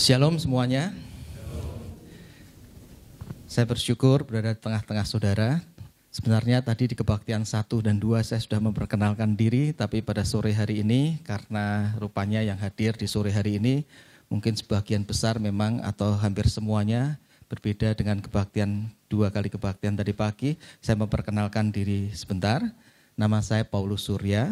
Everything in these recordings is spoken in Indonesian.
Shalom semuanya. Saya bersyukur berada di tengah-tengah saudara. Sebenarnya tadi di kebaktian 1 dan 2 saya sudah memperkenalkan diri, tapi pada sore hari ini karena rupanya yang hadir di sore hari ini mungkin sebagian besar memang atau hampir semuanya berbeda dengan kebaktian dua kali kebaktian tadi pagi. Saya memperkenalkan diri sebentar. Nama saya Paulus Surya.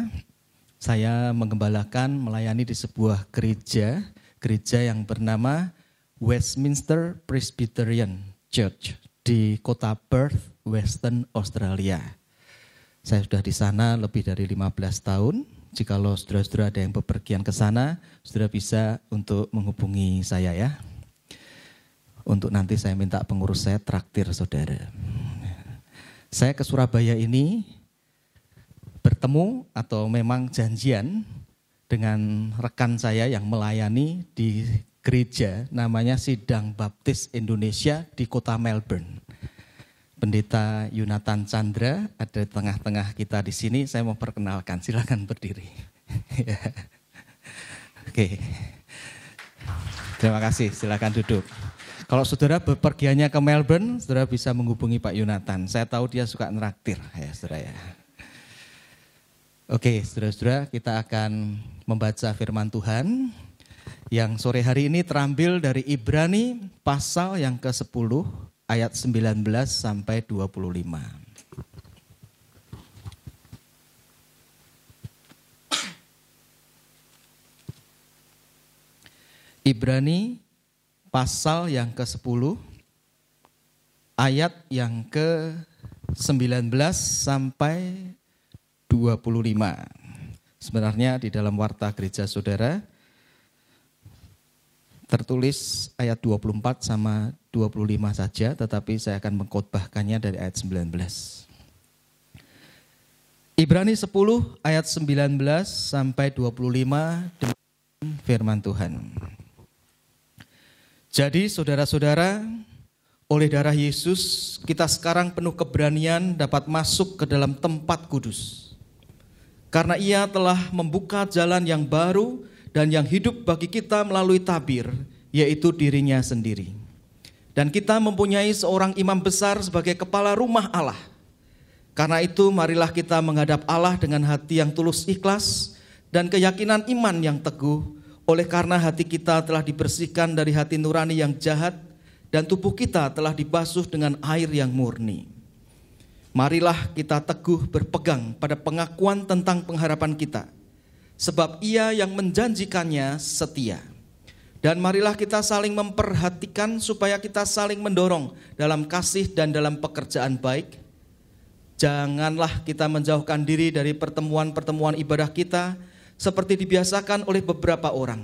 Saya menggembalakan melayani di sebuah gereja gereja yang bernama Westminster Presbyterian Church di kota Perth, Western Australia. Saya sudah di sana lebih dari 15 tahun. Jikalau saudara-saudara ada yang bepergian ke sana, saudara bisa untuk menghubungi saya ya. Untuk nanti saya minta pengurus saya traktir saudara. Saya ke Surabaya ini bertemu atau memang janjian dengan rekan saya yang melayani di gereja namanya Sidang Baptis Indonesia di kota Melbourne. Pendeta Yunatan Chandra ada di tengah-tengah kita di sini. Saya mau perkenalkan, silakan berdiri. Ya. Oke. Terima kasih, silakan duduk. Kalau saudara bepergiannya ke Melbourne, saudara bisa menghubungi Pak Yunatan. Saya tahu dia suka neraktir ya saudara ya. Oke, saudara-saudara, kita akan membaca firman Tuhan yang sore hari ini terambil dari Ibrani pasal yang ke-10 ayat 19 sampai 25. Ibrani pasal yang ke-10 ayat yang ke-19 sampai 25. Sebenarnya di dalam warta gereja saudara tertulis ayat 24 sama 25 saja, tetapi saya akan mengkhotbahkannya dari ayat 19. Ibrani 10 ayat 19 sampai 25 dengan firman Tuhan. Jadi saudara-saudara, oleh darah Yesus kita sekarang penuh keberanian dapat masuk ke dalam tempat kudus karena ia telah membuka jalan yang baru dan yang hidup bagi kita melalui tabir, yaitu dirinya sendiri. Dan kita mempunyai seorang imam besar sebagai kepala rumah Allah. Karena itu marilah kita menghadap Allah dengan hati yang tulus ikhlas dan keyakinan iman yang teguh oleh karena hati kita telah dibersihkan dari hati nurani yang jahat dan tubuh kita telah dibasuh dengan air yang murni. Marilah kita teguh berpegang pada pengakuan tentang pengharapan kita, sebab Ia yang menjanjikannya setia. Dan marilah kita saling memperhatikan supaya kita saling mendorong dalam kasih dan dalam pekerjaan baik. Janganlah kita menjauhkan diri dari pertemuan-pertemuan ibadah kita seperti dibiasakan oleh beberapa orang.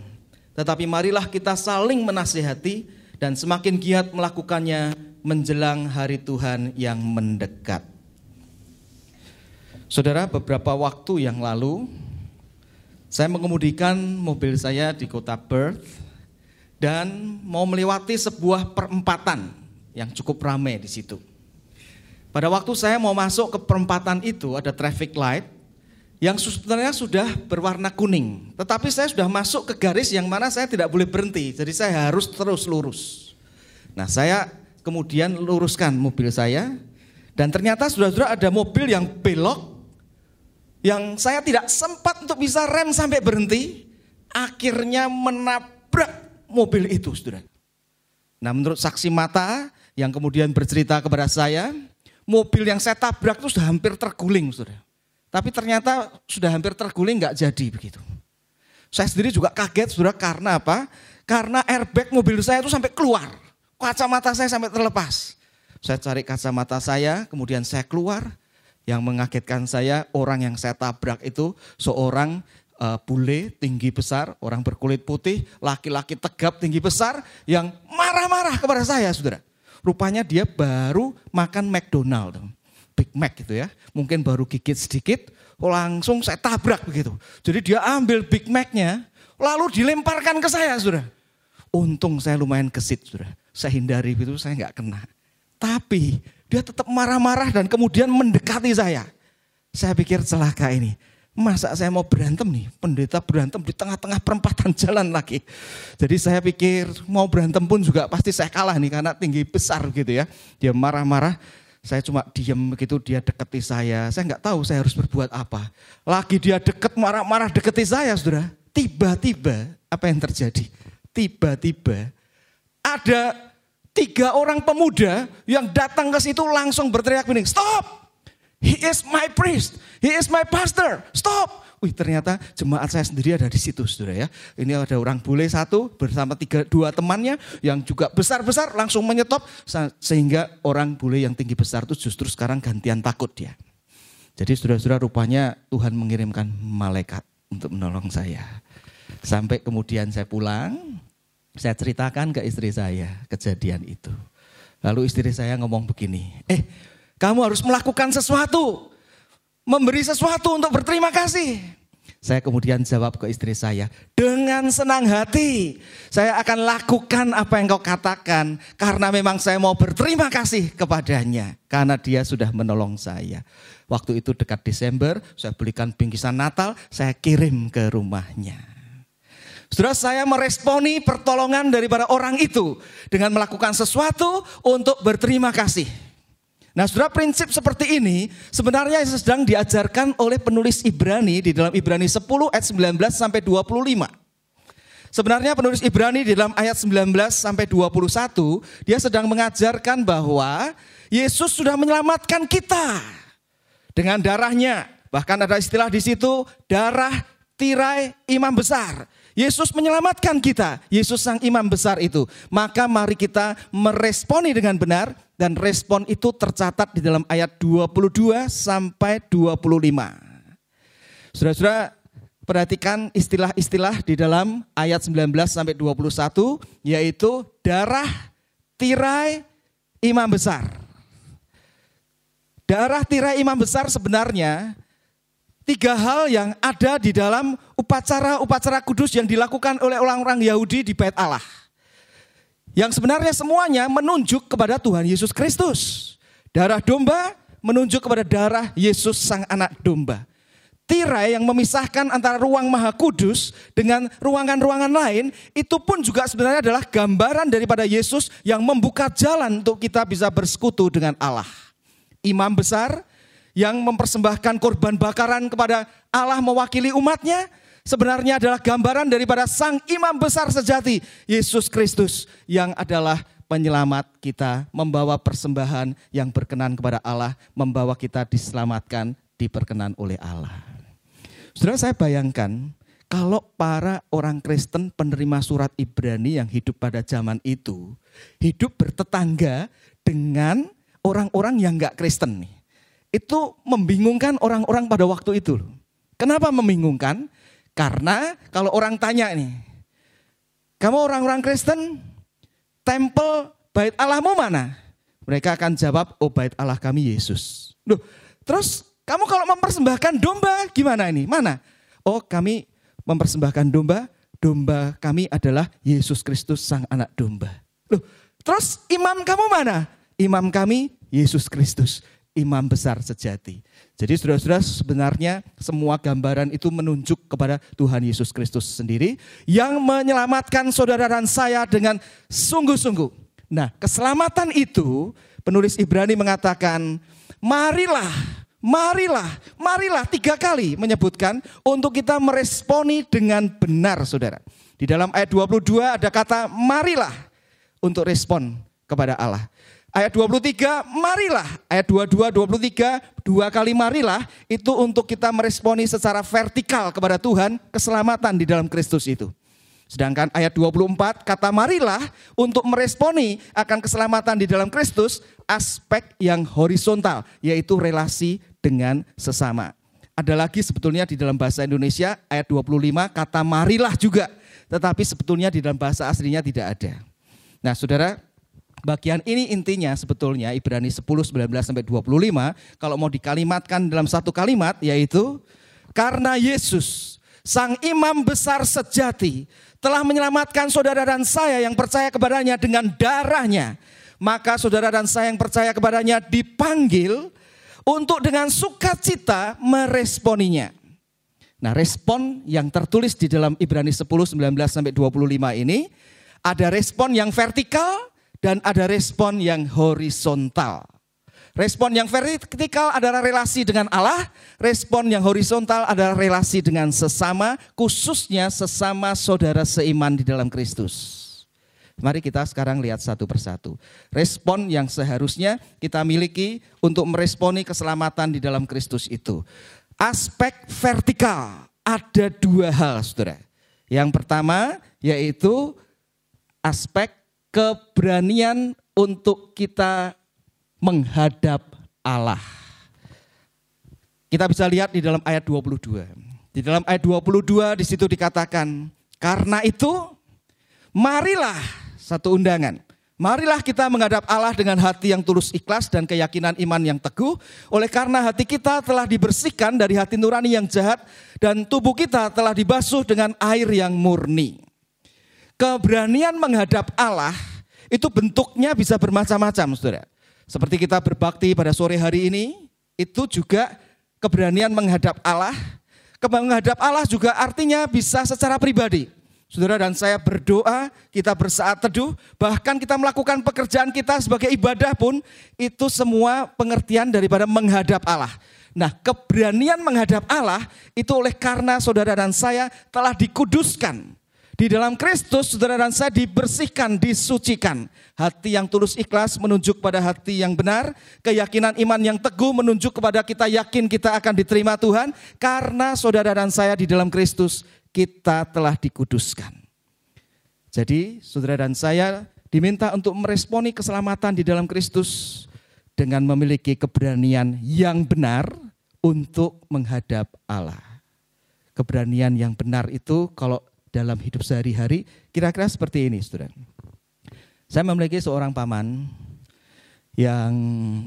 Tetapi marilah kita saling menasihati dan semakin giat melakukannya menjelang hari Tuhan yang mendekat. Saudara, beberapa waktu yang lalu saya mengemudikan mobil saya di kota Perth dan mau melewati sebuah perempatan yang cukup ramai di situ. Pada waktu saya mau masuk ke perempatan itu ada traffic light yang sebenarnya sudah berwarna kuning. Tetapi saya sudah masuk ke garis yang mana saya tidak boleh berhenti. Jadi saya harus terus lurus. Nah saya kemudian luruskan mobil saya. Dan ternyata sudah-sudah ada mobil yang belok yang saya tidak sempat untuk bisa rem sampai berhenti, akhirnya menabrak mobil itu, saudara. Nah menurut saksi mata yang kemudian bercerita kepada saya, mobil yang saya tabrak itu sudah hampir terguling, saudara. Tapi ternyata sudah hampir terguling nggak jadi begitu. Saya sendiri juga kaget, saudara, karena apa? Karena airbag mobil saya itu sampai keluar. Kacamata saya sampai terlepas. Saya cari kacamata saya, kemudian saya keluar, yang mengagetkan saya orang yang saya tabrak itu seorang uh, bule tinggi besar, orang berkulit putih, laki-laki tegap tinggi besar yang marah-marah kepada saya, saudara. Rupanya dia baru makan McDonald, Big Mac gitu ya. Mungkin baru gigit sedikit, langsung saya tabrak begitu. Jadi dia ambil Big Mac-nya, lalu dilemparkan ke saya, saudara. Untung saya lumayan kesit, saudara. Saya hindari itu, saya nggak kena. Tapi dia tetap marah-marah dan kemudian mendekati saya. Saya pikir celaka ini. Masa saya mau berantem nih, pendeta berantem di tengah-tengah perempatan jalan lagi. Jadi saya pikir mau berantem pun juga pasti saya kalah nih karena tinggi besar gitu ya. Dia marah-marah, saya cuma diam begitu dia deketi saya. Saya nggak tahu saya harus berbuat apa. Lagi dia deket marah-marah deketi saya saudara. Tiba-tiba apa yang terjadi? Tiba-tiba ada tiga orang pemuda yang datang ke situ langsung berteriak begini, stop! He is my priest. He is my pastor. Stop. Wih ternyata jemaat saya sendiri ada di situ saudara ya. Ini ada orang bule satu bersama tiga dua temannya yang juga besar-besar langsung menyetop sehingga orang bule yang tinggi besar itu justru sekarang gantian takut dia. Jadi saudara-saudara rupanya Tuhan mengirimkan malaikat untuk menolong saya. Sampai kemudian saya pulang, saya ceritakan ke istri saya kejadian itu. Lalu istri saya ngomong begini, eh kamu harus melakukan sesuatu. Memberi sesuatu untuk berterima kasih. Saya kemudian jawab ke istri saya, dengan senang hati saya akan lakukan apa yang kau katakan karena memang saya mau berterima kasih kepadanya karena dia sudah menolong saya. Waktu itu dekat Desember, saya belikan bingkisan Natal, saya kirim ke rumahnya. Saudara saya meresponi pertolongan daripada orang itu dengan melakukan sesuatu untuk berterima kasih. Nah, saudara prinsip seperti ini sebenarnya sedang diajarkan oleh penulis Ibrani di dalam Ibrani 10 ayat 19 sampai 25. Sebenarnya penulis Ibrani di dalam ayat 19 sampai 21 dia sedang mengajarkan bahwa Yesus sudah menyelamatkan kita dengan darahnya. Bahkan ada istilah di situ darah tirai imam besar. Yesus menyelamatkan kita, Yesus sang imam besar itu. Maka mari kita meresponi dengan benar dan respon itu tercatat di dalam ayat 22 sampai 25. Saudara-saudara, perhatikan istilah-istilah di dalam ayat 19 sampai 21 yaitu darah tirai imam besar. Darah tirai imam besar sebenarnya tiga hal yang ada di dalam upacara-upacara kudus yang dilakukan oleh orang-orang Yahudi di Bait Allah. Yang sebenarnya semuanya menunjuk kepada Tuhan Yesus Kristus. Darah domba menunjuk kepada darah Yesus sang anak domba. Tirai yang memisahkan antara ruang maha kudus dengan ruangan-ruangan lain itu pun juga sebenarnya adalah gambaran daripada Yesus yang membuka jalan untuk kita bisa bersekutu dengan Allah. Imam besar yang mempersembahkan korban bakaran kepada Allah mewakili umatnya, sebenarnya adalah gambaran daripada sang imam besar sejati, Yesus Kristus yang adalah penyelamat kita, membawa persembahan yang berkenan kepada Allah, membawa kita diselamatkan, diperkenan oleh Allah. Saudara saya bayangkan, kalau para orang Kristen penerima surat Ibrani yang hidup pada zaman itu, hidup bertetangga dengan orang-orang yang enggak Kristen nih. Itu membingungkan orang-orang pada waktu itu. Kenapa membingungkan? Karena kalau orang tanya nih, kamu orang-orang Kristen, tempel bait Allahmu mana? Mereka akan jawab, oh bait Allah kami Yesus. Loh, terus kamu kalau mempersembahkan domba gimana ini? Mana? Oh kami mempersembahkan domba, domba kami adalah Yesus Kristus sang anak domba. Loh, terus imam kamu mana? Imam kami Yesus Kristus imam besar sejati. Jadi saudara-saudara sebenarnya semua gambaran itu menunjuk kepada Tuhan Yesus Kristus sendiri yang menyelamatkan saudara dan saya dengan sungguh-sungguh. Nah keselamatan itu penulis Ibrani mengatakan marilah, marilah, marilah tiga kali menyebutkan untuk kita meresponi dengan benar saudara. Di dalam ayat 22 ada kata marilah untuk respon kepada Allah. Ayat 23, marilah. Ayat 22, 23, dua kali marilah itu untuk kita meresponi secara vertikal kepada Tuhan keselamatan di dalam Kristus itu. Sedangkan ayat 24 kata marilah untuk meresponi akan keselamatan di dalam Kristus aspek yang horizontal yaitu relasi dengan sesama. Ada lagi sebetulnya di dalam bahasa Indonesia ayat 25 kata marilah juga tetapi sebetulnya di dalam bahasa aslinya tidak ada. Nah, Saudara, bagian ini intinya sebetulnya Ibrani 10, 19 sampai 25 kalau mau dikalimatkan dalam satu kalimat yaitu karena Yesus sang imam besar sejati telah menyelamatkan saudara dan saya yang percaya kepadanya dengan darahnya maka saudara dan saya yang percaya kepadanya dipanggil untuk dengan sukacita meresponinya. Nah, respon yang tertulis di dalam Ibrani 10 19 sampai 25 ini ada respon yang vertikal dan ada respon yang horizontal. Respon yang vertikal adalah relasi dengan Allah, respon yang horizontal adalah relasi dengan sesama, khususnya sesama saudara seiman di dalam Kristus. Mari kita sekarang lihat satu persatu. Respon yang seharusnya kita miliki untuk meresponi keselamatan di dalam Kristus itu. Aspek vertikal ada dua hal, saudara. Yang pertama yaitu aspek keberanian untuk kita menghadap Allah. Kita bisa lihat di dalam ayat 22. Di dalam ayat 22 di situ dikatakan, karena itu marilah satu undangan. Marilah kita menghadap Allah dengan hati yang tulus ikhlas dan keyakinan iman yang teguh. Oleh karena hati kita telah dibersihkan dari hati nurani yang jahat dan tubuh kita telah dibasuh dengan air yang murni. Keberanian menghadap Allah itu bentuknya bisa bermacam-macam, saudara. Seperti kita berbakti pada sore hari ini, itu juga keberanian menghadap Allah. Menghadap Allah juga artinya bisa secara pribadi. Saudara dan saya berdoa, kita bersaat teduh, bahkan kita melakukan pekerjaan kita sebagai ibadah pun itu semua pengertian daripada menghadap Allah. Nah, keberanian menghadap Allah itu oleh karena saudara dan saya telah dikuduskan. Di dalam Kristus saudara dan saya dibersihkan, disucikan. Hati yang tulus ikhlas menunjuk pada hati yang benar. Keyakinan iman yang teguh menunjuk kepada kita yakin kita akan diterima Tuhan. Karena saudara dan saya di dalam Kristus kita telah dikuduskan. Jadi saudara dan saya diminta untuk meresponi keselamatan di dalam Kristus dengan memiliki keberanian yang benar untuk menghadap Allah. Keberanian yang benar itu kalau dalam hidup sehari-hari kira-kira seperti ini saudara. Saya memiliki seorang paman yang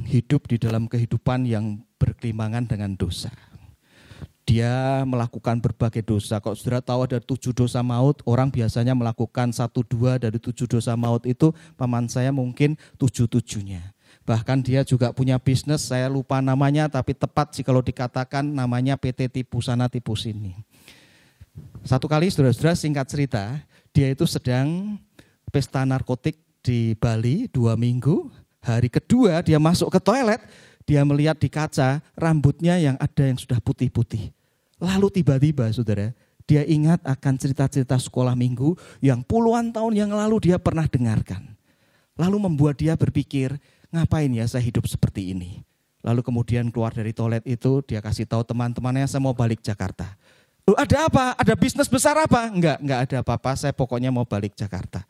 hidup di dalam kehidupan yang berkelimangan dengan dosa dia melakukan berbagai dosa. Kalau saudara tahu ada tujuh dosa maut, orang biasanya melakukan satu dua dari tujuh dosa maut itu, paman saya mungkin tujuh tujuhnya. Bahkan dia juga punya bisnis, saya lupa namanya, tapi tepat sih kalau dikatakan namanya PT Tipu Sana Tipu. Satu kali saudara-saudara singkat cerita, dia itu sedang pesta narkotik di Bali dua minggu. Hari kedua dia masuk ke toilet, dia melihat di kaca rambutnya yang ada yang sudah putih-putih. Lalu tiba-tiba saudara, dia ingat akan cerita-cerita sekolah minggu yang puluhan tahun yang lalu dia pernah dengarkan. Lalu membuat dia berpikir, ngapain ya saya hidup seperti ini. Lalu kemudian keluar dari toilet itu, dia kasih tahu teman-temannya, saya mau balik Jakarta. Loh ada apa? Ada bisnis besar apa? Enggak, enggak ada apa-apa, saya pokoknya mau balik Jakarta.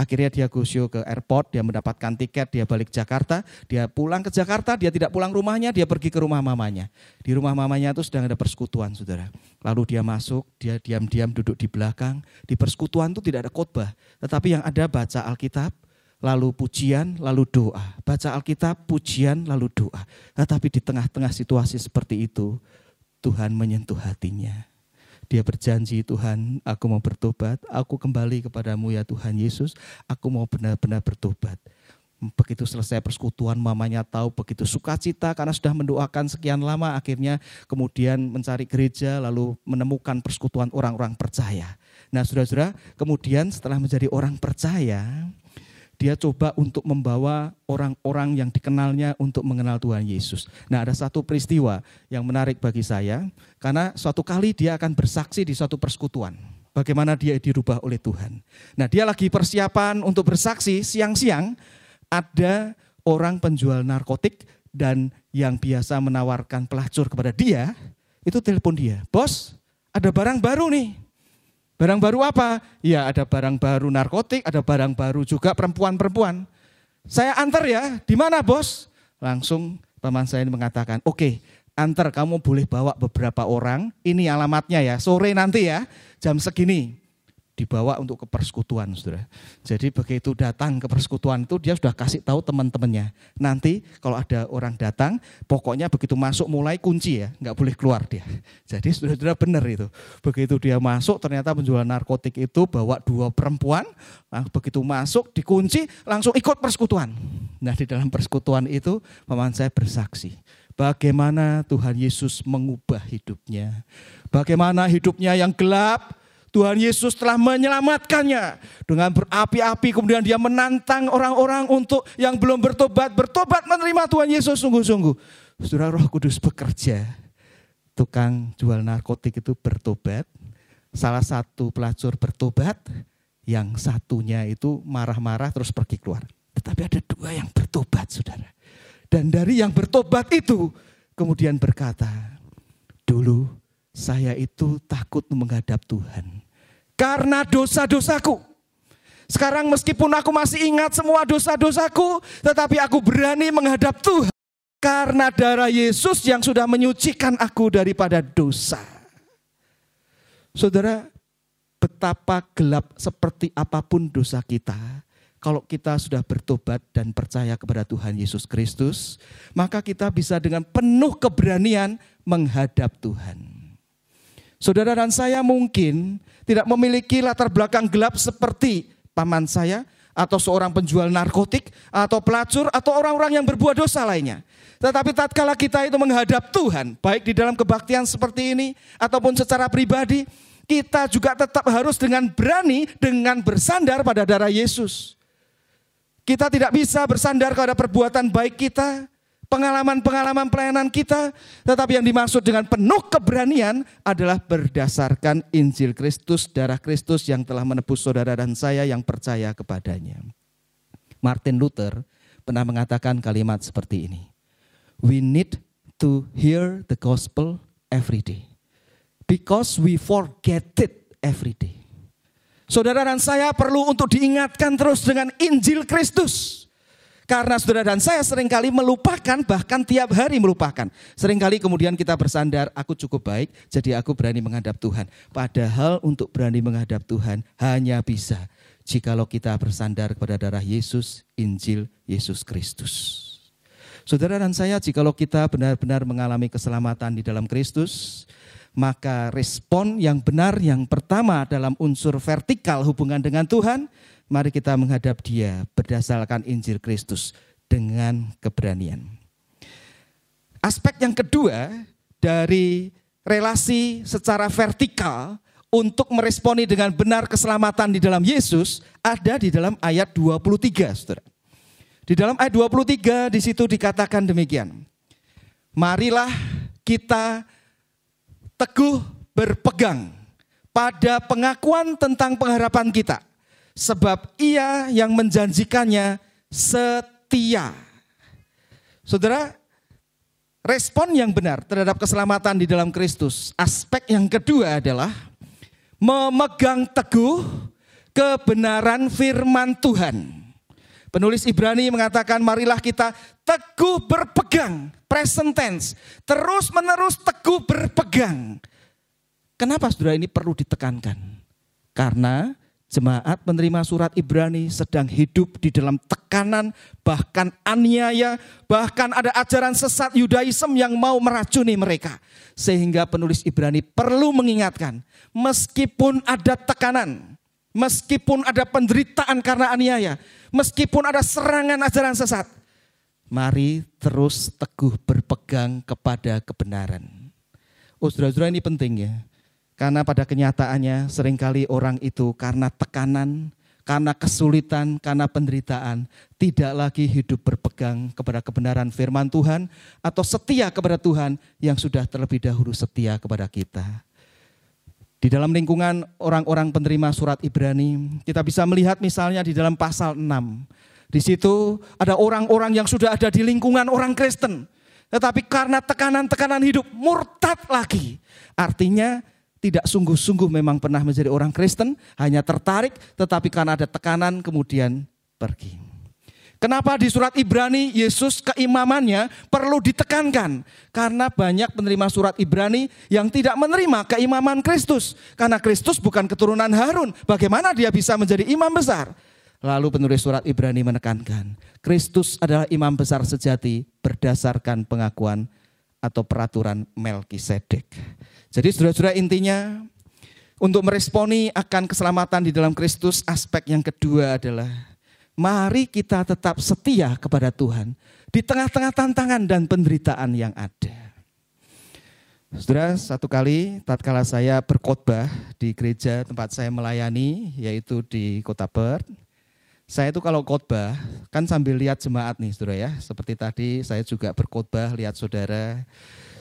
Akhirnya dia gusyo ke airport, dia mendapatkan tiket, dia balik Jakarta, dia pulang ke Jakarta, dia tidak pulang rumahnya, dia pergi ke rumah mamanya. Di rumah mamanya itu sedang ada persekutuan, saudara. Lalu dia masuk, dia diam-diam duduk di belakang. Di persekutuan itu tidak ada khotbah, tetapi yang ada baca Alkitab, lalu pujian, lalu doa. Baca Alkitab, pujian, lalu doa. Tetapi di tengah-tengah situasi seperti itu, Tuhan menyentuh hatinya. Dia berjanji Tuhan aku mau bertobat, aku kembali kepadamu ya Tuhan Yesus, aku mau benar-benar bertobat. Begitu selesai persekutuan mamanya tahu begitu sukacita karena sudah mendoakan sekian lama akhirnya kemudian mencari gereja lalu menemukan persekutuan orang-orang percaya. Nah saudara-saudara kemudian setelah menjadi orang percaya dia coba untuk membawa orang-orang yang dikenalnya untuk mengenal Tuhan Yesus. Nah, ada satu peristiwa yang menarik bagi saya karena suatu kali dia akan bersaksi di suatu persekutuan. Bagaimana dia dirubah oleh Tuhan. Nah, dia lagi persiapan untuk bersaksi siang-siang ada orang penjual narkotik dan yang biasa menawarkan pelacur kepada dia, itu telepon dia, "Bos, ada barang baru nih." Barang baru apa? Ya ada barang baru narkotik, ada barang baru juga perempuan-perempuan. Saya antar ya, di mana bos? Langsung paman saya ini mengatakan, oke okay, antar kamu boleh bawa beberapa orang, ini alamatnya ya, sore nanti ya, jam segini dibawa untuk ke persekutuan, saudara. Jadi begitu datang ke persekutuan itu dia sudah kasih tahu teman-temannya. Nanti kalau ada orang datang, pokoknya begitu masuk mulai kunci ya, nggak boleh keluar dia. Jadi saudara-saudara benar itu. Begitu dia masuk, ternyata penjual narkotik itu bawa dua perempuan, nah, begitu masuk dikunci, langsung ikut persekutuan. Nah di dalam persekutuan itu paman saya bersaksi bagaimana Tuhan Yesus mengubah hidupnya. Bagaimana hidupnya yang gelap, Tuhan Yesus telah menyelamatkannya dengan berapi-api kemudian dia menantang orang-orang untuk yang belum bertobat bertobat menerima Tuhan Yesus sungguh-sungguh. Saudara Roh Kudus bekerja. Tukang jual narkotik itu bertobat, salah satu pelacur bertobat, yang satunya itu marah-marah terus pergi keluar. Tetapi ada dua yang bertobat, Saudara. Dan dari yang bertobat itu kemudian berkata, dulu saya itu takut menghadap Tuhan. Karena dosa-dosaku. Sekarang meskipun aku masih ingat semua dosa-dosaku, tetapi aku berani menghadap Tuhan. Karena darah Yesus yang sudah menyucikan aku daripada dosa. Saudara, betapa gelap seperti apa pun dosa kita, kalau kita sudah bertobat dan percaya kepada Tuhan Yesus Kristus, maka kita bisa dengan penuh keberanian menghadap Tuhan. Saudara dan saya mungkin tidak memiliki latar belakang gelap seperti paman saya atau seorang penjual narkotik atau pelacur atau orang-orang yang berbuat dosa lainnya. Tetapi tatkala kita itu menghadap Tuhan, baik di dalam kebaktian seperti ini ataupun secara pribadi, kita juga tetap harus dengan berani dengan bersandar pada darah Yesus. Kita tidak bisa bersandar kepada perbuatan baik kita, pengalaman-pengalaman pelayanan kita, tetapi yang dimaksud dengan penuh keberanian adalah berdasarkan Injil Kristus, darah Kristus yang telah menebus saudara dan saya yang percaya kepadanya. Martin Luther pernah mengatakan kalimat seperti ini. We need to hear the gospel every day because we forget it every day. Saudara dan saya perlu untuk diingatkan terus dengan Injil Kristus. Karena saudara dan saya sering kali melupakan, bahkan tiap hari melupakan. Seringkali kemudian kita bersandar, aku cukup baik, jadi aku berani menghadap Tuhan. Padahal untuk berani menghadap Tuhan hanya bisa jikalau kita bersandar kepada darah Yesus, Injil Yesus Kristus. Saudara dan saya, jikalau kita benar-benar mengalami keselamatan di dalam Kristus, maka respon yang benar yang pertama dalam unsur vertikal hubungan dengan Tuhan, mari kita menghadap Dia berdasarkan Injil Kristus dengan keberanian. Aspek yang kedua dari relasi secara vertikal untuk meresponi dengan benar keselamatan di dalam Yesus ada di dalam ayat 23, Saudara. Di dalam ayat 23 di situ dikatakan demikian. Marilah kita teguh berpegang pada pengakuan tentang pengharapan kita. Sebab ia yang menjanjikannya setia. Saudara, respon yang benar terhadap keselamatan di dalam Kristus. Aspek yang kedua adalah memegang teguh kebenaran firman Tuhan. Penulis Ibrani mengatakan marilah kita teguh berpegang, present tense, terus menerus teguh berpegang. Kenapa saudara ini perlu ditekankan? Karena jemaat menerima surat Ibrani sedang hidup di dalam tekanan, bahkan aniaya, bahkan ada ajaran sesat Yudaism yang mau meracuni mereka. Sehingga penulis Ibrani perlu mengingatkan, meskipun ada tekanan, meskipun ada penderitaan karena aniaya, meskipun ada serangan ajaran sesat, mari terus teguh berpegang kepada kebenaran. Oh saudara-saudara ini penting ya. Karena pada kenyataannya sering kali orang itu karena tekanan, karena kesulitan, karena penderitaan, tidak lagi hidup berpegang kepada kebenaran firman Tuhan atau setia kepada Tuhan yang sudah terlebih dahulu setia kepada kita. Di dalam lingkungan orang-orang penerima surat Ibrani, kita bisa melihat misalnya di dalam pasal 6. Di situ ada orang-orang yang sudah ada di lingkungan orang Kristen. Tetapi karena tekanan-tekanan hidup murtad lagi. Artinya tidak sungguh-sungguh memang pernah menjadi orang Kristen, hanya tertarik tetapi karena ada tekanan kemudian pergi. Kenapa di surat Ibrani Yesus keimamannya perlu ditekankan? Karena banyak penerima surat Ibrani yang tidak menerima keimaman Kristus. Karena Kristus bukan keturunan Harun. Bagaimana dia bisa menjadi imam besar? Lalu penulis surat Ibrani menekankan, Kristus adalah imam besar sejati berdasarkan pengakuan atau peraturan Melkisedek. Jadi saudara-saudara intinya untuk meresponi akan keselamatan di dalam Kristus, aspek yang kedua adalah Mari kita tetap setia kepada Tuhan di tengah-tengah tantangan dan penderitaan yang ada. Saudara, satu kali tatkala saya berkhotbah di gereja tempat saya melayani, yaitu di Kota Perth, saya itu kalau khotbah kan sambil lihat jemaat nih saudara ya. Seperti tadi saya juga berkhotbah lihat saudara.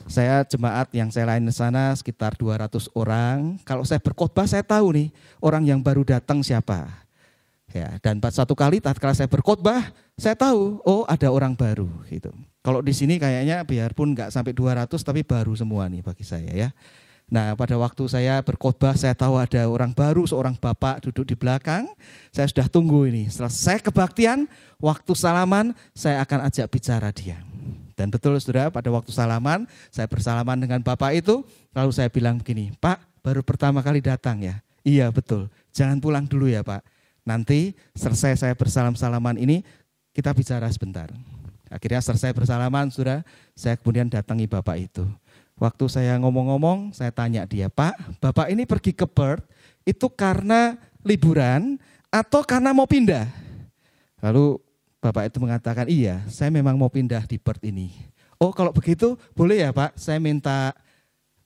Saya jemaat yang saya lain di sana sekitar 200 orang. Kalau saya berkhotbah saya tahu nih orang yang baru datang siapa. Ya, dan satu kali tatkala saya berkhotbah, saya tahu oh ada orang baru gitu. Kalau di sini kayaknya biarpun nggak sampai 200 tapi baru semua nih bagi saya ya. Nah pada waktu saya berkhotbah saya tahu ada orang baru, seorang bapak duduk di belakang. Saya sudah tunggu ini. Selesai kebaktian, waktu salaman saya akan ajak bicara dia. Dan betul saudara pada waktu salaman saya bersalaman dengan bapak itu. Lalu saya bilang begini, Pak baru pertama kali datang ya. Iya betul, jangan pulang dulu ya Pak. Nanti selesai saya bersalam-salaman ini kita bicara sebentar. Akhirnya selesai bersalaman, sudah saya kemudian datangi bapak itu. Waktu saya ngomong-ngomong, saya tanya dia, Pak, bapak ini pergi ke Perth itu karena liburan atau karena mau pindah? Lalu bapak itu mengatakan, iya, saya memang mau pindah di Perth ini. Oh kalau begitu boleh ya Pak, saya minta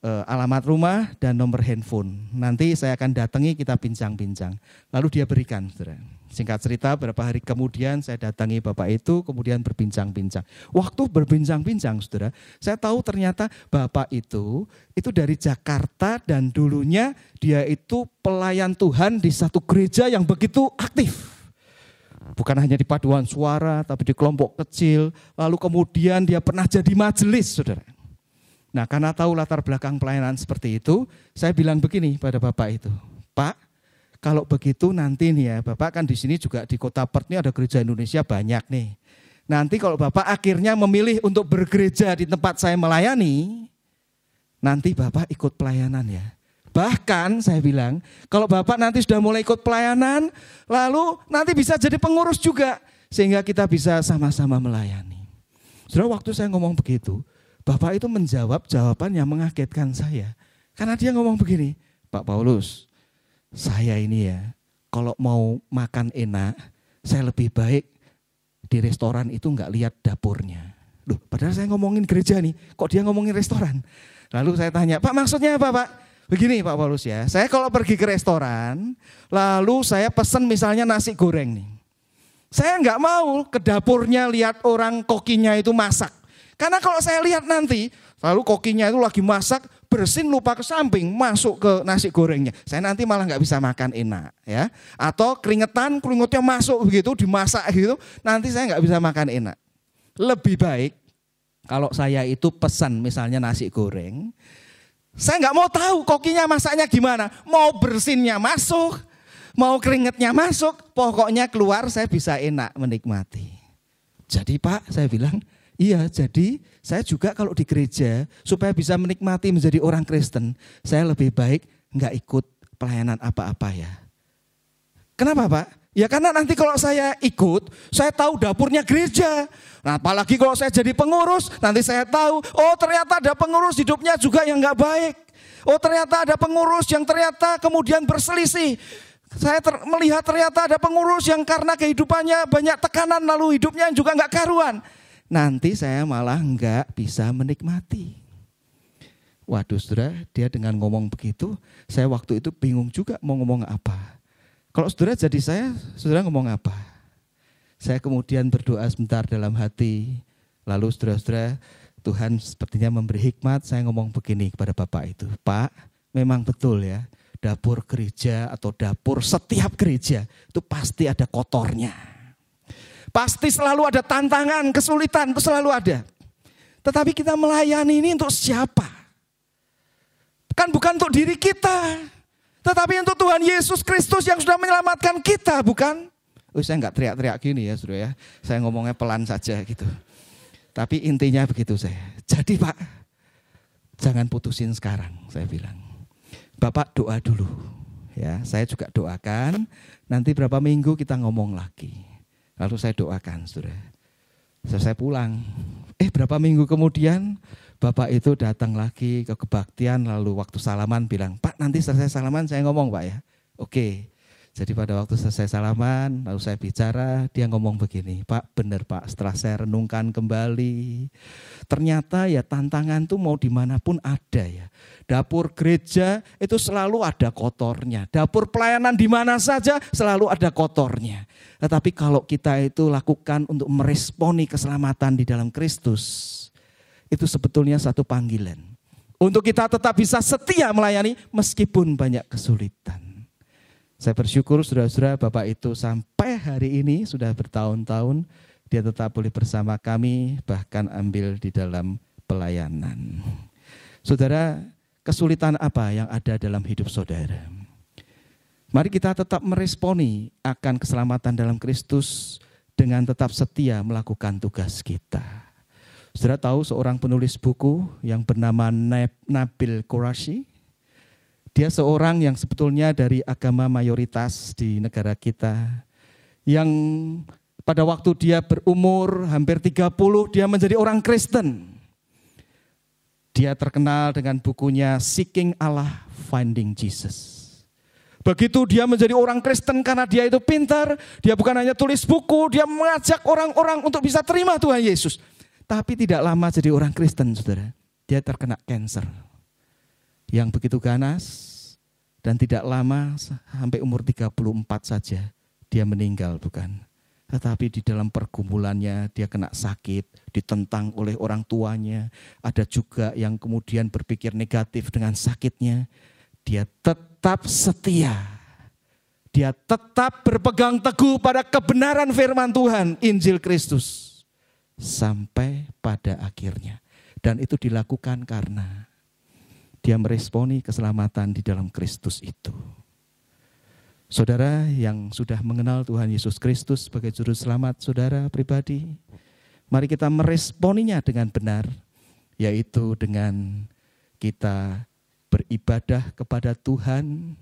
uh, alamat rumah dan nomor handphone. Nanti saya akan datangi kita bincang-bincang. Lalu dia berikan, saudara. Singkat cerita, beberapa hari kemudian saya datangi bapak itu, kemudian berbincang-bincang. Waktu berbincang-bincang, saudara, saya tahu ternyata bapak itu, itu dari Jakarta dan dulunya dia itu pelayan Tuhan di satu gereja yang begitu aktif. Bukan hanya di paduan suara, tapi di kelompok kecil. Lalu kemudian dia pernah jadi majelis, saudara. Nah karena tahu latar belakang pelayanan seperti itu, saya bilang begini pada bapak itu, Pak, kalau begitu nanti nih ya, Bapak kan di sini juga di kota Perth ini ada gereja Indonesia banyak nih. Nanti kalau Bapak akhirnya memilih untuk bergereja di tempat saya melayani, nanti Bapak ikut pelayanan ya. Bahkan saya bilang, kalau Bapak nanti sudah mulai ikut pelayanan, lalu nanti bisa jadi pengurus juga. Sehingga kita bisa sama-sama melayani. Saudara waktu saya ngomong begitu, Bapak itu menjawab jawaban yang mengagetkan saya. Karena dia ngomong begini, Pak Paulus, saya ini ya, kalau mau makan enak, saya lebih baik di restoran itu nggak lihat dapurnya. Loh, padahal saya ngomongin gereja nih, kok dia ngomongin restoran? Lalu saya tanya, Pak maksudnya apa Pak? Begini Pak Paulus ya, saya kalau pergi ke restoran, lalu saya pesen misalnya nasi goreng nih. Saya nggak mau ke dapurnya lihat orang kokinya itu masak. Karena kalau saya lihat nanti, lalu kokinya itu lagi masak, bersin lupa ke samping masuk ke nasi gorengnya. Saya nanti malah nggak bisa makan enak ya. Atau keringetan keringetnya masuk begitu dimasak gitu, nanti saya nggak bisa makan enak. Lebih baik kalau saya itu pesan misalnya nasi goreng, saya nggak mau tahu kokinya masaknya gimana. Mau bersinnya masuk, mau keringetnya masuk, pokoknya keluar saya bisa enak menikmati. Jadi Pak, saya bilang, Iya, jadi saya juga kalau di gereja supaya bisa menikmati menjadi orang Kristen, saya lebih baik nggak ikut pelayanan apa-apa ya. Kenapa Pak? Ya karena nanti kalau saya ikut, saya tahu dapurnya gereja. Nah apalagi kalau saya jadi pengurus, nanti saya tahu, oh ternyata ada pengurus hidupnya juga yang nggak baik. Oh ternyata ada pengurus yang ternyata kemudian berselisih. Saya ter melihat ternyata ada pengurus yang karena kehidupannya banyak tekanan lalu hidupnya juga nggak karuan nanti saya malah enggak bisa menikmati. Waduh saudara, dia dengan ngomong begitu, saya waktu itu bingung juga mau ngomong apa. Kalau saudara jadi saya, saudara ngomong apa? Saya kemudian berdoa sebentar dalam hati, lalu saudara-saudara, Tuhan sepertinya memberi hikmat, saya ngomong begini kepada Bapak itu, Pak, memang betul ya, dapur gereja atau dapur setiap gereja itu pasti ada kotornya Pasti selalu ada tantangan, kesulitan, itu selalu ada. Tetapi kita melayani ini untuk siapa? Kan bukan untuk diri kita. Tetapi untuk Tuhan Yesus Kristus yang sudah menyelamatkan kita, bukan? Oh, saya nggak teriak-teriak gini ya, sudah ya. Saya ngomongnya pelan saja gitu. Tapi intinya begitu saya. Jadi Pak, jangan putusin sekarang, saya bilang. Bapak doa dulu. Ya, saya juga doakan. Nanti berapa minggu kita ngomong lagi. Lalu saya doakan, saudara. Selesai pulang. Eh berapa minggu kemudian Bapak itu datang lagi ke kebaktian lalu waktu salaman bilang, Pak nanti selesai salaman saya ngomong Pak ya. Oke. Jadi pada waktu selesai salaman, lalu saya bicara, dia ngomong begini, Pak benar Pak, setelah saya renungkan kembali, ternyata ya tantangan tuh mau di mana pun ada ya. Dapur gereja itu selalu ada kotornya, dapur pelayanan di mana saja selalu ada kotornya. Tetapi kalau kita itu lakukan untuk meresponi keselamatan di dalam Kristus, itu sebetulnya satu panggilan. Untuk kita tetap bisa setia melayani meskipun banyak kesulitan. Saya bersyukur saudara-saudara Bapak itu sampai hari ini sudah bertahun-tahun dia tetap boleh bersama kami bahkan ambil di dalam pelayanan. Saudara, kesulitan apa yang ada dalam hidup saudara? Mari kita tetap meresponi akan keselamatan dalam Kristus dengan tetap setia melakukan tugas kita. Saudara tahu seorang penulis buku yang bernama Nabil Qurashi? Dia seorang yang sebetulnya dari agama mayoritas di negara kita. Yang pada waktu dia berumur hampir 30, dia menjadi orang Kristen. Dia terkenal dengan bukunya Seeking Allah, Finding Jesus. Begitu dia menjadi orang Kristen karena dia itu pintar, dia bukan hanya tulis buku, dia mengajak orang-orang untuk bisa terima Tuhan Yesus. Tapi tidak lama jadi orang Kristen, saudara. Dia terkena cancer yang begitu ganas dan tidak lama sampai umur 34 saja dia meninggal bukan. Tetapi di dalam pergumulannya dia kena sakit, ditentang oleh orang tuanya. Ada juga yang kemudian berpikir negatif dengan sakitnya. Dia tetap setia. Dia tetap berpegang teguh pada kebenaran firman Tuhan, Injil Kristus. Sampai pada akhirnya. Dan itu dilakukan karena dia meresponi keselamatan di dalam Kristus itu. Saudara yang sudah mengenal Tuhan Yesus Kristus sebagai juru selamat saudara pribadi, mari kita meresponinya dengan benar, yaitu dengan kita beribadah kepada Tuhan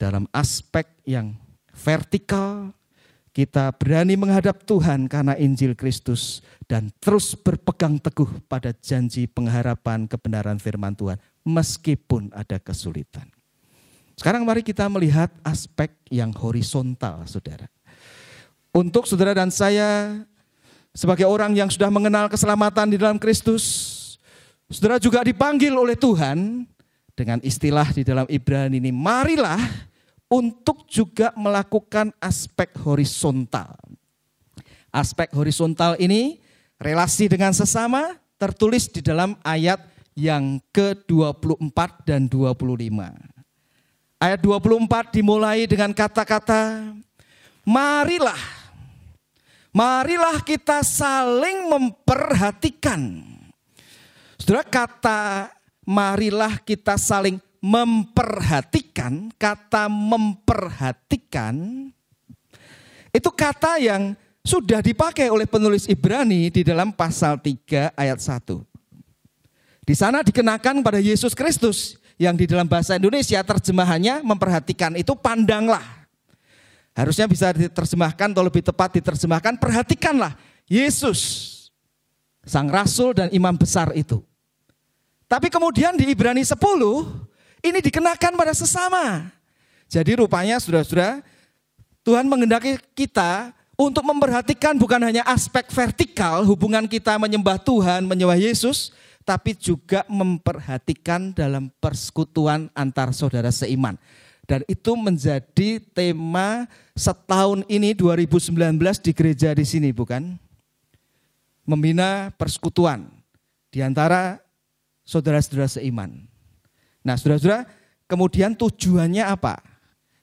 dalam aspek yang vertikal, kita berani menghadap Tuhan karena Injil Kristus dan terus berpegang teguh pada janji pengharapan kebenaran firman Tuhan meskipun ada kesulitan. Sekarang mari kita melihat aspek yang horizontal, Saudara. Untuk saudara dan saya sebagai orang yang sudah mengenal keselamatan di dalam Kristus, saudara juga dipanggil oleh Tuhan dengan istilah di dalam Ibrani ini, marilah untuk juga melakukan aspek horizontal. Aspek horizontal ini relasi dengan sesama tertulis di dalam ayat yang ke-24 dan 25. Ayat 24 dimulai dengan kata-kata, marilah, marilah kita saling memperhatikan. Saudara kata marilah kita saling memperhatikan, kata memperhatikan itu kata yang sudah dipakai oleh penulis Ibrani di dalam pasal 3 ayat 1. Di sana dikenakan pada Yesus Kristus yang di dalam bahasa Indonesia terjemahannya memperhatikan itu pandanglah. Harusnya bisa diterjemahkan atau lebih tepat diterjemahkan perhatikanlah Yesus sang rasul dan imam besar itu. Tapi kemudian di Ibrani 10 ini dikenakan pada sesama. Jadi rupanya saudara-saudara, Tuhan mengendaki kita untuk memperhatikan bukan hanya aspek vertikal hubungan kita menyembah Tuhan, menyembah Yesus, tapi juga memperhatikan dalam persekutuan antar saudara seiman. Dan itu menjadi tema setahun ini 2019 di gereja di sini bukan? Membina persekutuan di antara saudara-saudara seiman. Nah, saudara-saudara, kemudian tujuannya apa?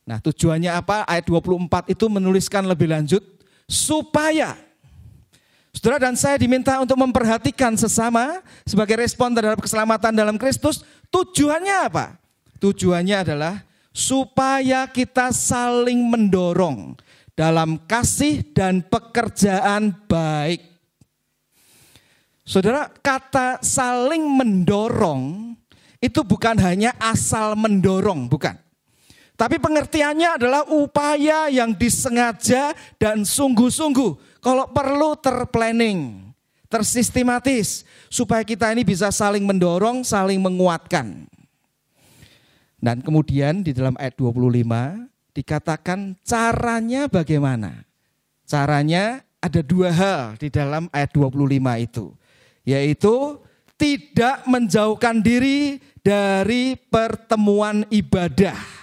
Nah, tujuannya apa? Ayat 24 itu menuliskan lebih lanjut supaya Saudara dan saya diminta untuk memperhatikan sesama sebagai respon terhadap keselamatan dalam Kristus. Tujuannya apa? Tujuannya adalah supaya kita saling mendorong dalam kasih dan pekerjaan baik. Saudara, kata saling mendorong itu bukan hanya asal mendorong, bukan. Tapi pengertiannya adalah upaya yang disengaja dan sungguh-sungguh. Kalau perlu terplanning, tersistematis. Supaya kita ini bisa saling mendorong, saling menguatkan. Dan kemudian di dalam ayat 25, dikatakan caranya bagaimana? Caranya ada dua hal di dalam ayat 25 itu. Yaitu tidak menjauhkan diri dari pertemuan ibadah.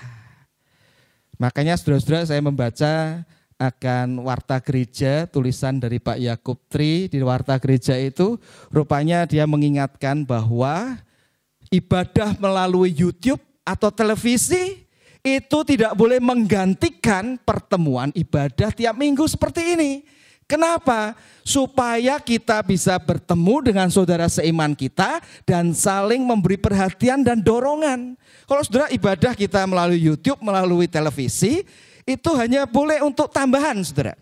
Makanya saudara-saudara saya membaca akan warta gereja tulisan dari Pak Yakub Tri di warta gereja itu rupanya dia mengingatkan bahwa ibadah melalui YouTube atau televisi itu tidak boleh menggantikan pertemuan ibadah tiap minggu seperti ini. Kenapa? Supaya kita bisa bertemu dengan saudara seiman kita dan saling memberi perhatian dan dorongan. Kalau saudara ibadah kita melalui YouTube, melalui televisi, itu hanya boleh untuk tambahan saudara.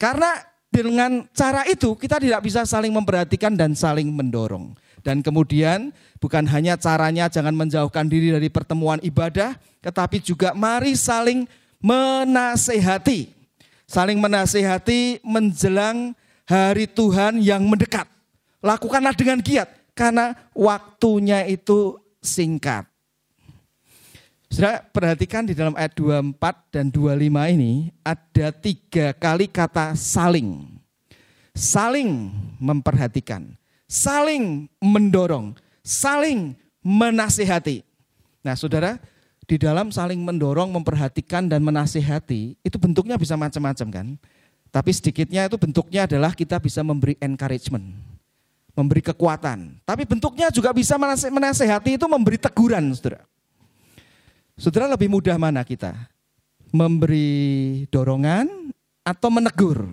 Karena dengan cara itu kita tidak bisa saling memperhatikan dan saling mendorong. Dan kemudian bukan hanya caranya jangan menjauhkan diri dari pertemuan ibadah, tetapi juga mari saling menasehati. Saling menasehati menjelang hari Tuhan yang mendekat. Lakukanlah dengan giat karena waktunya itu singkat. Saudara perhatikan di dalam ayat 24 dan 25 ini ada tiga kali kata saling. Saling memperhatikan, saling mendorong, saling menasihati. Nah saudara, di dalam saling mendorong, memperhatikan dan menasihati itu bentuknya bisa macam-macam kan. Tapi sedikitnya itu bentuknya adalah kita bisa memberi encouragement, memberi kekuatan. Tapi bentuknya juga bisa menasehati itu memberi teguran, saudara. Saudara lebih mudah mana kita? Memberi dorongan atau menegur?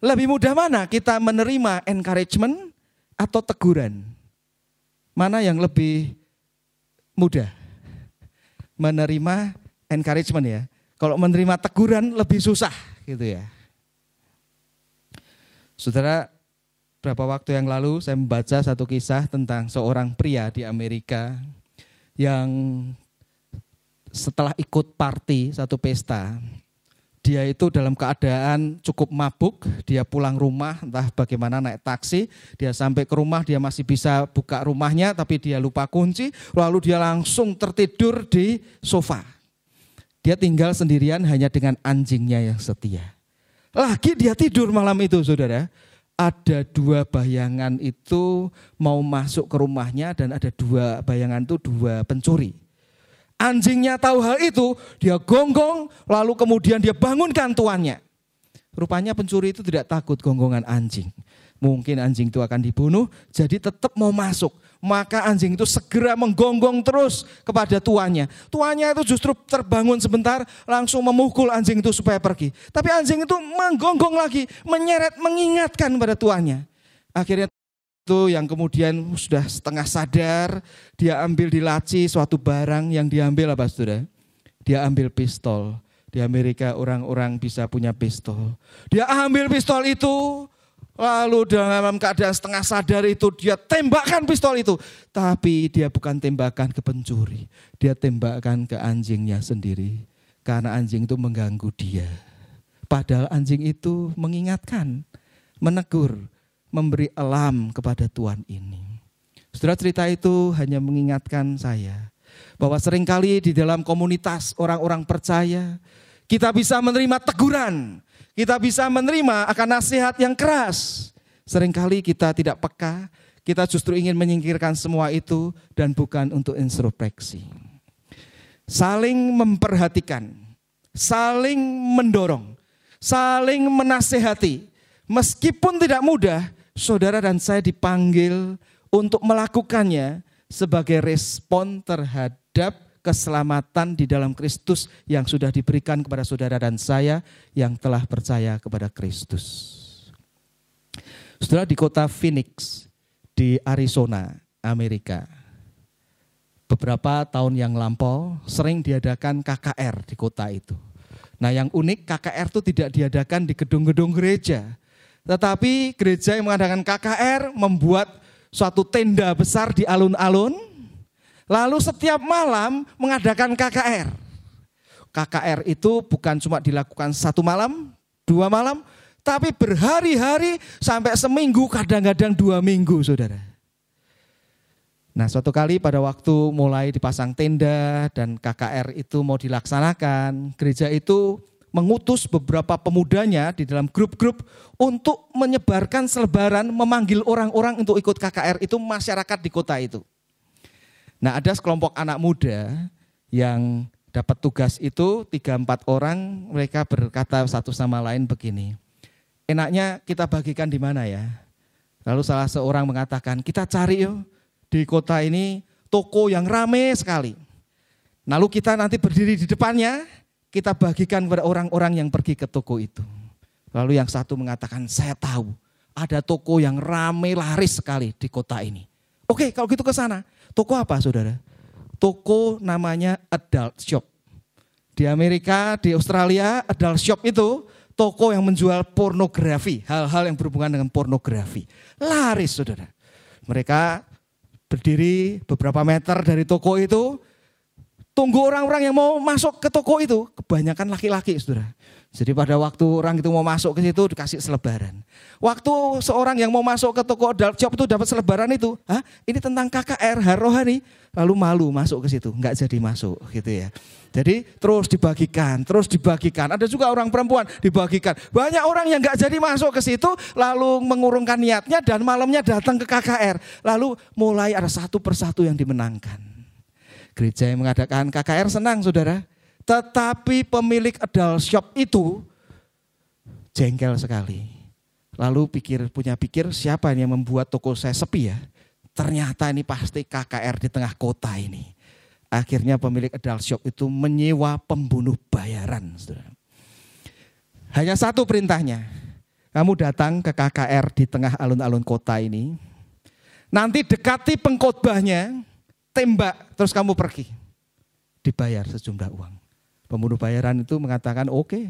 Lebih mudah mana kita menerima encouragement atau teguran? Mana yang lebih mudah? Menerima encouragement ya. Kalau menerima teguran lebih susah gitu ya. Saudara, berapa waktu yang lalu saya membaca satu kisah tentang seorang pria di Amerika yang setelah ikut party satu pesta, dia itu dalam keadaan cukup mabuk, dia pulang rumah entah bagaimana naik taksi, dia sampai ke rumah dia masih bisa buka rumahnya tapi dia lupa kunci, lalu dia langsung tertidur di sofa. Dia tinggal sendirian hanya dengan anjingnya yang setia. Lagi dia tidur malam itu saudara, ada dua bayangan itu mau masuk ke rumahnya dan ada dua bayangan itu dua pencuri. Anjingnya tahu hal itu, dia gonggong, lalu kemudian dia bangunkan tuannya. Rupanya pencuri itu tidak takut gonggongan anjing. Mungkin anjing itu akan dibunuh, jadi tetap mau masuk. Maka anjing itu segera menggonggong terus kepada tuannya. Tuannya itu justru terbangun sebentar, langsung memukul anjing itu supaya pergi. Tapi anjing itu menggonggong lagi, menyeret, mengingatkan pada tuannya. Akhirnya itu yang kemudian sudah setengah sadar, dia ambil di laci suatu barang yang diambil apa saudara? Dia ambil pistol. Di Amerika orang-orang bisa punya pistol. Dia ambil pistol itu, lalu dalam keadaan setengah sadar itu dia tembakkan pistol itu. Tapi dia bukan tembakan ke pencuri, dia tembakkan ke anjingnya sendiri. Karena anjing itu mengganggu dia. Padahal anjing itu mengingatkan, menegur, memberi alam kepada Tuhan ini. Saudara cerita itu hanya mengingatkan saya bahwa sering kali di dalam komunitas orang-orang percaya kita bisa menerima teguran, kita bisa menerima akan nasihat yang keras. Seringkali kita tidak peka, kita justru ingin menyingkirkan semua itu dan bukan untuk introspeksi. Saling memperhatikan, saling mendorong, saling menasehati. Meskipun tidak mudah, saudara dan saya dipanggil untuk melakukannya sebagai respon terhadap keselamatan di dalam Kristus yang sudah diberikan kepada saudara dan saya yang telah percaya kepada Kristus. Saudara di kota Phoenix di Arizona, Amerika. Beberapa tahun yang lampau sering diadakan KKR di kota itu. Nah yang unik KKR itu tidak diadakan di gedung-gedung gereja, tetapi gereja yang mengadakan KKR membuat suatu tenda besar di alun-alun, lalu setiap malam mengadakan KKR. KKR itu bukan cuma dilakukan satu malam, dua malam, tapi berhari-hari sampai seminggu, kadang-kadang dua minggu, saudara. Nah suatu kali pada waktu mulai dipasang tenda dan KKR itu mau dilaksanakan, gereja itu mengutus beberapa pemudanya di dalam grup-grup untuk menyebarkan selebaran, memanggil orang-orang untuk ikut KKR itu masyarakat di kota itu. Nah ada sekelompok anak muda yang dapat tugas itu, tiga empat orang, mereka berkata satu sama lain begini, enaknya kita bagikan di mana ya? Lalu salah seorang mengatakan, kita cari yuk di kota ini toko yang rame sekali. Lalu kita nanti berdiri di depannya, kita bagikan kepada orang-orang yang pergi ke toko itu. Lalu yang satu mengatakan, saya tahu ada toko yang rame laris sekali di kota ini. Oke, kalau gitu ke sana. Toko apa saudara? Toko namanya adult shop. Di Amerika, di Australia, adult shop itu toko yang menjual pornografi, hal-hal yang berhubungan dengan pornografi. Laris saudara. Mereka berdiri beberapa meter dari toko itu, tunggu orang-orang yang mau masuk ke toko itu, kebanyakan laki-laki, saudara. Jadi pada waktu orang itu mau masuk ke situ dikasih selebaran. Waktu seorang yang mau masuk ke toko dark shop itu dapat selebaran itu, Hah? ini tentang KKR Harohani, lalu malu masuk ke situ, nggak jadi masuk gitu ya. Jadi terus dibagikan, terus dibagikan. Ada juga orang perempuan dibagikan. Banyak orang yang nggak jadi masuk ke situ, lalu mengurungkan niatnya dan malamnya datang ke KKR. Lalu mulai ada satu persatu yang dimenangkan. Gereja yang mengadakan KKR senang saudara. Tetapi pemilik adult shop itu jengkel sekali. Lalu pikir punya pikir siapa yang membuat toko saya sepi ya? Ternyata ini pasti KKR di tengah kota ini. Akhirnya pemilik adult shop itu menyewa pembunuh bayaran. Saudara. Hanya satu perintahnya. Kamu datang ke KKR di tengah alun-alun kota ini. Nanti dekati pengkhotbahnya, tembak, terus kamu pergi. Dibayar sejumlah uang. Pembunuh bayaran itu mengatakan oke, okay,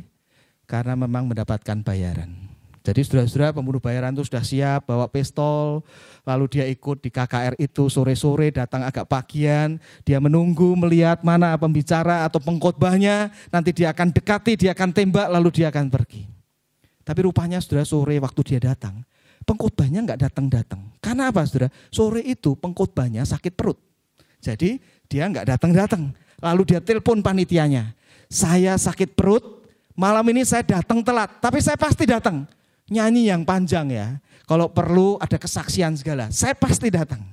karena memang mendapatkan bayaran. Jadi saudara-saudara pembunuh bayaran itu sudah siap bawa pistol, lalu dia ikut di KKR itu sore-sore datang agak pagian, dia menunggu melihat mana pembicara atau pengkhotbahnya, nanti dia akan dekati, dia akan tembak, lalu dia akan pergi. Tapi rupanya saudara sore waktu dia datang, pengkhotbahnya nggak datang-datang. Karena apa saudara? Sore itu pengkhotbahnya sakit perut. Jadi dia nggak datang-datang. Lalu dia telepon panitianya saya sakit perut, malam ini saya datang telat, tapi saya pasti datang. Nyanyi yang panjang ya. Kalau perlu ada kesaksian segala, saya pasti datang.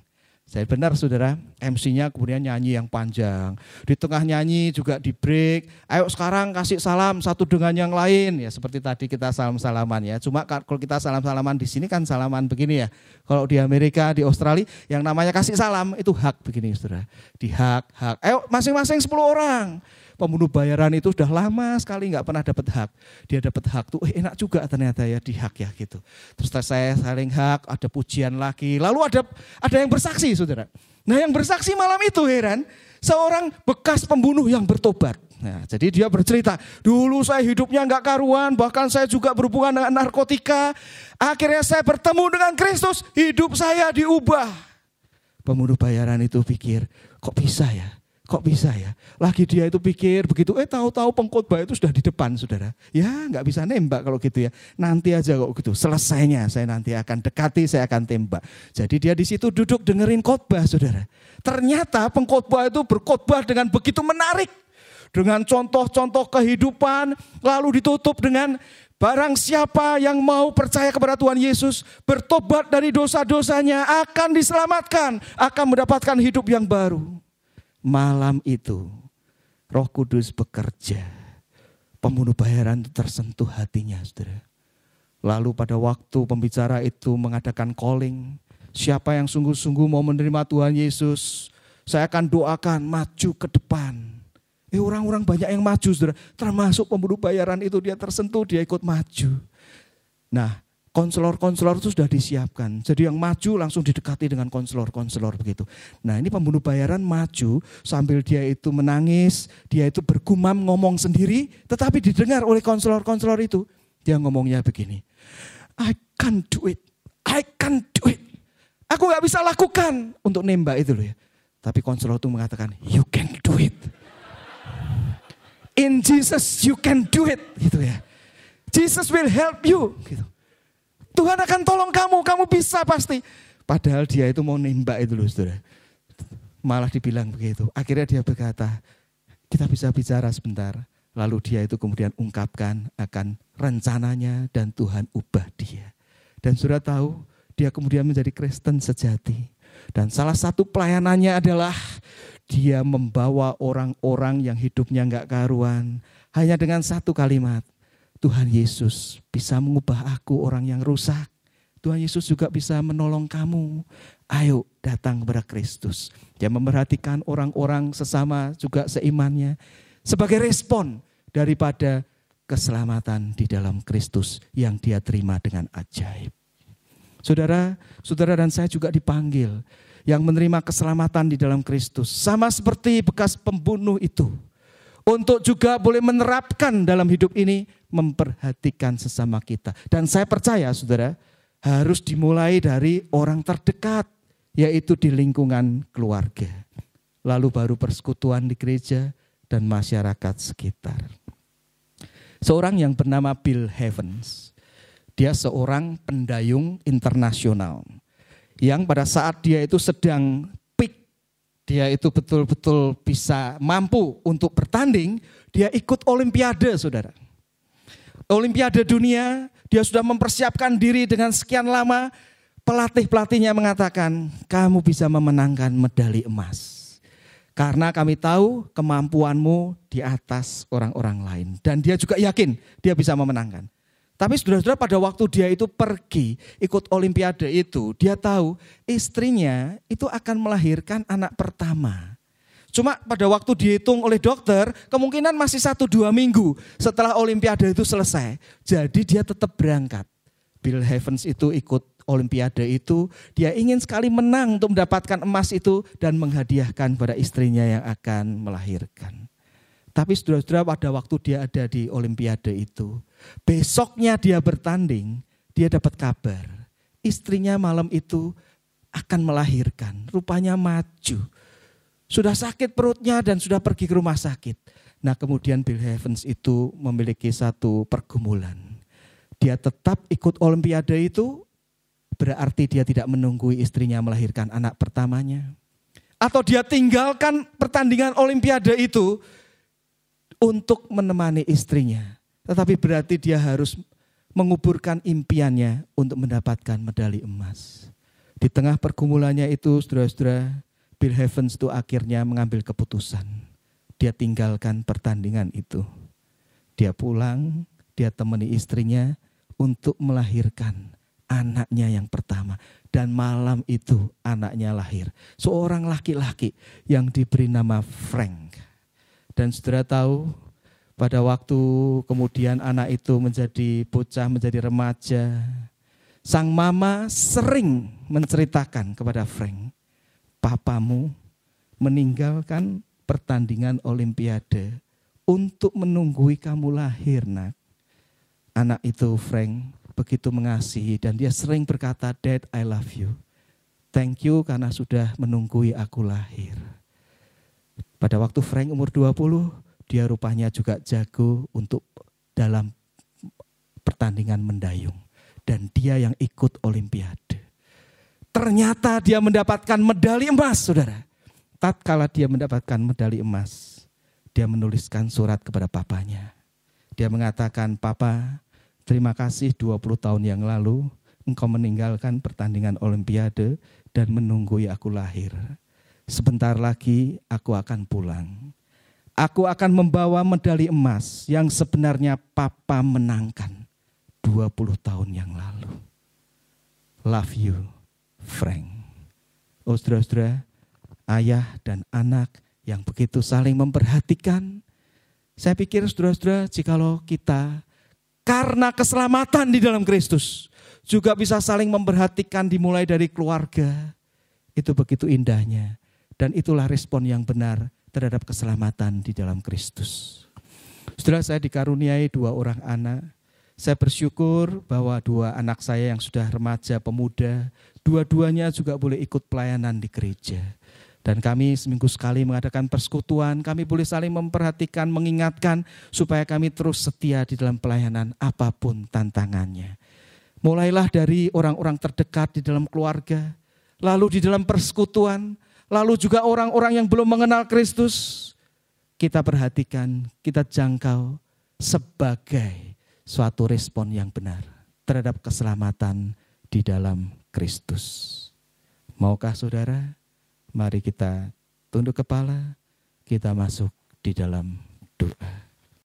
Saya benar saudara, MC-nya kemudian nyanyi yang panjang. Di tengah nyanyi juga di break. Ayo sekarang kasih salam satu dengan yang lain. Ya seperti tadi kita salam-salaman ya. Cuma kalau kita salam-salaman di sini kan salaman begini ya. Kalau di Amerika, di Australia yang namanya kasih salam itu hak begini saudara. Di hak, hak. Ayo masing-masing 10 orang pembunuh bayaran itu sudah lama sekali nggak pernah dapat hak. Dia dapat hak tuh eh, enak juga ternyata ya di hak ya gitu. Terus saya saling hak, ada pujian lagi. Lalu ada ada yang bersaksi saudara. Nah yang bersaksi malam itu heran, seorang bekas pembunuh yang bertobat. Nah, jadi dia bercerita, dulu saya hidupnya nggak karuan, bahkan saya juga berhubungan dengan narkotika. Akhirnya saya bertemu dengan Kristus, hidup saya diubah. Pembunuh bayaran itu pikir, kok bisa ya? Kok bisa ya? Lagi dia itu pikir begitu, eh tahu-tahu pengkhotbah itu sudah di depan saudara. Ya nggak bisa nembak kalau gitu ya. Nanti aja kok gitu, selesainya saya nanti akan dekati, saya akan tembak. Jadi dia di situ duduk dengerin khotbah saudara. Ternyata pengkhotbah itu berkhotbah dengan begitu menarik. Dengan contoh-contoh kehidupan, lalu ditutup dengan Barang siapa yang mau percaya kepada Tuhan Yesus, bertobat dari dosa-dosanya, akan diselamatkan, akan mendapatkan hidup yang baru malam itu Roh Kudus bekerja. Pembunuh bayaran itu tersentuh hatinya, saudara. Lalu pada waktu pembicara itu mengadakan calling, siapa yang sungguh-sungguh mau menerima Tuhan Yesus, saya akan doakan maju ke depan. Eh orang-orang banyak yang maju, saudara. Termasuk pembunuh bayaran itu dia tersentuh, dia ikut maju. Nah, konselor-konselor itu sudah disiapkan. Jadi yang maju langsung didekati dengan konselor-konselor begitu. Nah ini pembunuh bayaran maju sambil dia itu menangis, dia itu bergumam ngomong sendiri, tetapi didengar oleh konselor-konselor itu. Dia ngomongnya begini, I can't do it, I can't do it. Aku gak bisa lakukan untuk nembak itu loh ya. Tapi konselor itu mengatakan, you can do it. In Jesus you can do it gitu ya. Jesus will help you gitu. Tuhan akan tolong kamu, kamu bisa pasti. Padahal dia itu mau nembak itu loh saudara. Malah dibilang begitu. Akhirnya dia berkata, kita bisa bicara sebentar. Lalu dia itu kemudian ungkapkan akan rencananya dan Tuhan ubah dia. Dan sudah tahu, dia kemudian menjadi Kristen sejati. Dan salah satu pelayanannya adalah dia membawa orang-orang yang hidupnya nggak karuan. Hanya dengan satu kalimat, Tuhan Yesus bisa mengubah aku orang yang rusak. Tuhan Yesus juga bisa menolong kamu. Ayo datang kepada Kristus. Dia memperhatikan orang-orang sesama juga seimannya. Sebagai respon daripada keselamatan di dalam Kristus yang dia terima dengan ajaib. Saudara, saudara dan saya juga dipanggil yang menerima keselamatan di dalam Kristus. Sama seperti bekas pembunuh itu. Untuk juga boleh menerapkan dalam hidup ini memperhatikan sesama kita. Dan saya percaya saudara, harus dimulai dari orang terdekat, yaitu di lingkungan keluarga. Lalu baru persekutuan di gereja dan masyarakat sekitar. Seorang yang bernama Bill Heavens, dia seorang pendayung internasional. Yang pada saat dia itu sedang dia itu betul-betul bisa mampu untuk bertanding, dia ikut olimpiade saudara. Olimpiade dunia, dia sudah mempersiapkan diri dengan sekian lama. Pelatih-pelatihnya mengatakan, kamu bisa memenangkan medali emas. Karena kami tahu kemampuanmu di atas orang-orang lain. Dan dia juga yakin dia bisa memenangkan. Tapi saudara-saudara pada waktu dia itu pergi ikut olimpiade itu, dia tahu istrinya itu akan melahirkan anak pertama. Cuma pada waktu dihitung oleh dokter, kemungkinan masih satu dua minggu setelah Olimpiade itu selesai. Jadi dia tetap berangkat. Bill Heavens itu ikut Olimpiade itu, dia ingin sekali menang untuk mendapatkan emas itu dan menghadiahkan pada istrinya yang akan melahirkan. Tapi saudara-saudara pada waktu dia ada di Olimpiade itu, besoknya dia bertanding, dia dapat kabar. Istrinya malam itu akan melahirkan, rupanya maju sudah sakit perutnya dan sudah pergi ke rumah sakit. Nah kemudian Bill Heavens itu memiliki satu pergumulan. Dia tetap ikut olimpiade itu berarti dia tidak menunggu istrinya melahirkan anak pertamanya. Atau dia tinggalkan pertandingan olimpiade itu untuk menemani istrinya. Tetapi berarti dia harus menguburkan impiannya untuk mendapatkan medali emas. Di tengah pergumulannya itu, saudara-saudara, Bill Heavens itu akhirnya mengambil keputusan. Dia tinggalkan pertandingan itu. Dia pulang, dia temani istrinya untuk melahirkan anaknya yang pertama. Dan malam itu anaknya lahir. Seorang laki-laki yang diberi nama Frank. Dan saudara tahu pada waktu kemudian anak itu menjadi bocah, menjadi remaja. Sang mama sering menceritakan kepada Frank papamu meninggalkan pertandingan olimpiade untuk menunggui kamu lahir nak. Anak itu Frank begitu mengasihi dan dia sering berkata, Dad I love you. Thank you karena sudah menunggui aku lahir. Pada waktu Frank umur 20, dia rupanya juga jago untuk dalam pertandingan mendayung. Dan dia yang ikut olimpiade. Ternyata dia mendapatkan medali emas, saudara. Tatkala dia mendapatkan medali emas, dia menuliskan surat kepada papanya. Dia mengatakan, Papa, terima kasih 20 tahun yang lalu engkau meninggalkan pertandingan olimpiade dan menunggu aku lahir. Sebentar lagi aku akan pulang. Aku akan membawa medali emas yang sebenarnya papa menangkan 20 tahun yang lalu. Love you. Frank. Oh saudara-saudara, ayah dan anak yang begitu saling memperhatikan. Saya pikir saudara-saudara, jikalau kita karena keselamatan di dalam Kristus, juga bisa saling memperhatikan dimulai dari keluarga. Itu begitu indahnya. Dan itulah respon yang benar terhadap keselamatan di dalam Kristus. Setelah saya dikaruniai dua orang anak, saya bersyukur bahwa dua anak saya yang sudah remaja pemuda Dua-duanya juga boleh ikut pelayanan di gereja. Dan kami seminggu sekali mengadakan persekutuan, kami boleh saling memperhatikan, mengingatkan supaya kami terus setia di dalam pelayanan apa pun tantangannya. Mulailah dari orang-orang terdekat di dalam keluarga, lalu di dalam persekutuan, lalu juga orang-orang yang belum mengenal Kristus, kita perhatikan, kita jangkau sebagai suatu respon yang benar terhadap keselamatan di dalam Kristus. Maukah saudara? Mari kita tunduk kepala, kita masuk di dalam doa.